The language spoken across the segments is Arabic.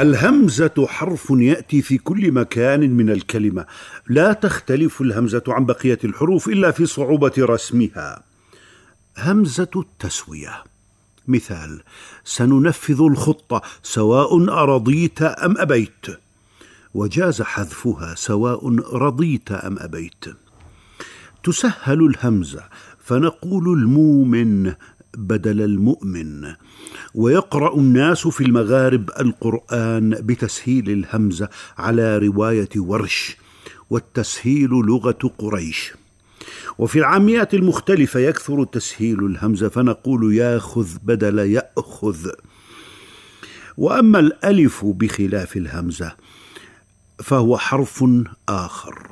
الهمزة حرف يأتي في كل مكان من الكلمة. لا تختلف الهمزة عن بقية الحروف إلا في صعوبة رسمها. همزة التسوية. مثال سننفذ الخطة سواء أرضيت أم أبيت. وجاز حذفها سواء رضيت أم أبيت. تسهل الهمزة فنقول المؤمن بدل المؤمن. ويقرأ الناس في المغارب القرآن بتسهيل الهمزه على رواية ورش والتسهيل لغة قريش. وفي العاميات المختلفة يكثر تسهيل الهمزة فنقول ياخذ بدل يأخذ. وأما الألف بخلاف الهمزة فهو حرف آخر.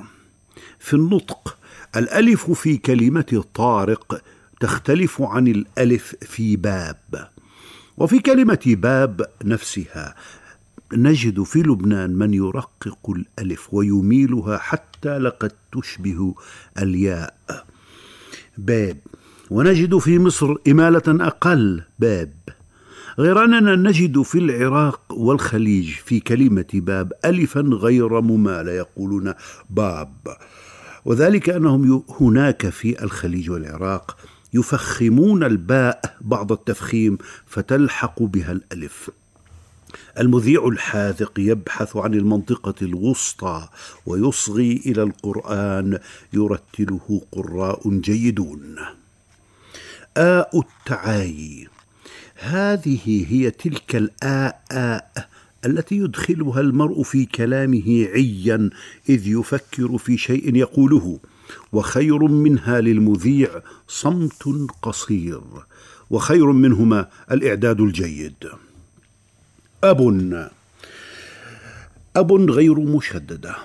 في النطق الألف في كلمة طارق تختلف عن الألف في باب. وفي كلمة باب نفسها نجد في لبنان من يرقق الألف ويميلها حتى لقد تشبه الياء. باب. ونجد في مصر إمالة أقل. باب. غير أننا نجد في العراق والخليج في كلمة باب ألفا غير ممالة يقولون باب. وذلك أنهم هناك في الخليج والعراق يفخمون الباء بعض التفخيم فتلحق بها الألف. المذيع الحاذق يبحث عن المنطقة الوسطى ويصغي إلى القرآن يرتله قراء جيدون. آء التعايي هذه هي تلك الآء آء التي يدخلها المرء في كلامه عيا إذ يفكر في شيء يقوله. وخير منها للمذيع صمت قصير وخير منهما الإعداد الجيد. أب أب غير مشددة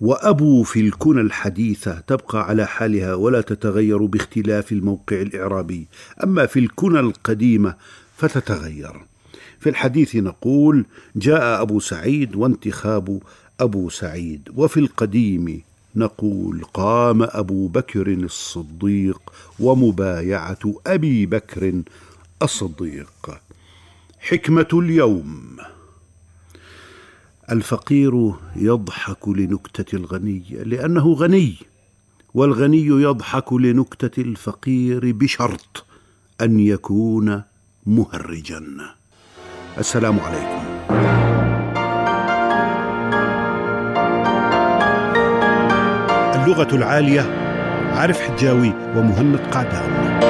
وأبو في الكنى الحديثة تبقى على حالها ولا تتغير باختلاف الموقع الإعرابي أما في الكنى القديمة فتتغير في الحديث نقول جاء أبو سعيد وانتخاب أبو سعيد وفي القديم نقول قام أبو بكر الصديق ومبايعة أبي بكر الصديق. حكمة اليوم. الفقير يضحك لنكتة الغني لأنه غني والغني يضحك لنكتة الفقير بشرط أن يكون مهرجا. السلام عليكم. اللغة العالية عارف حجاوي ومهند قعدان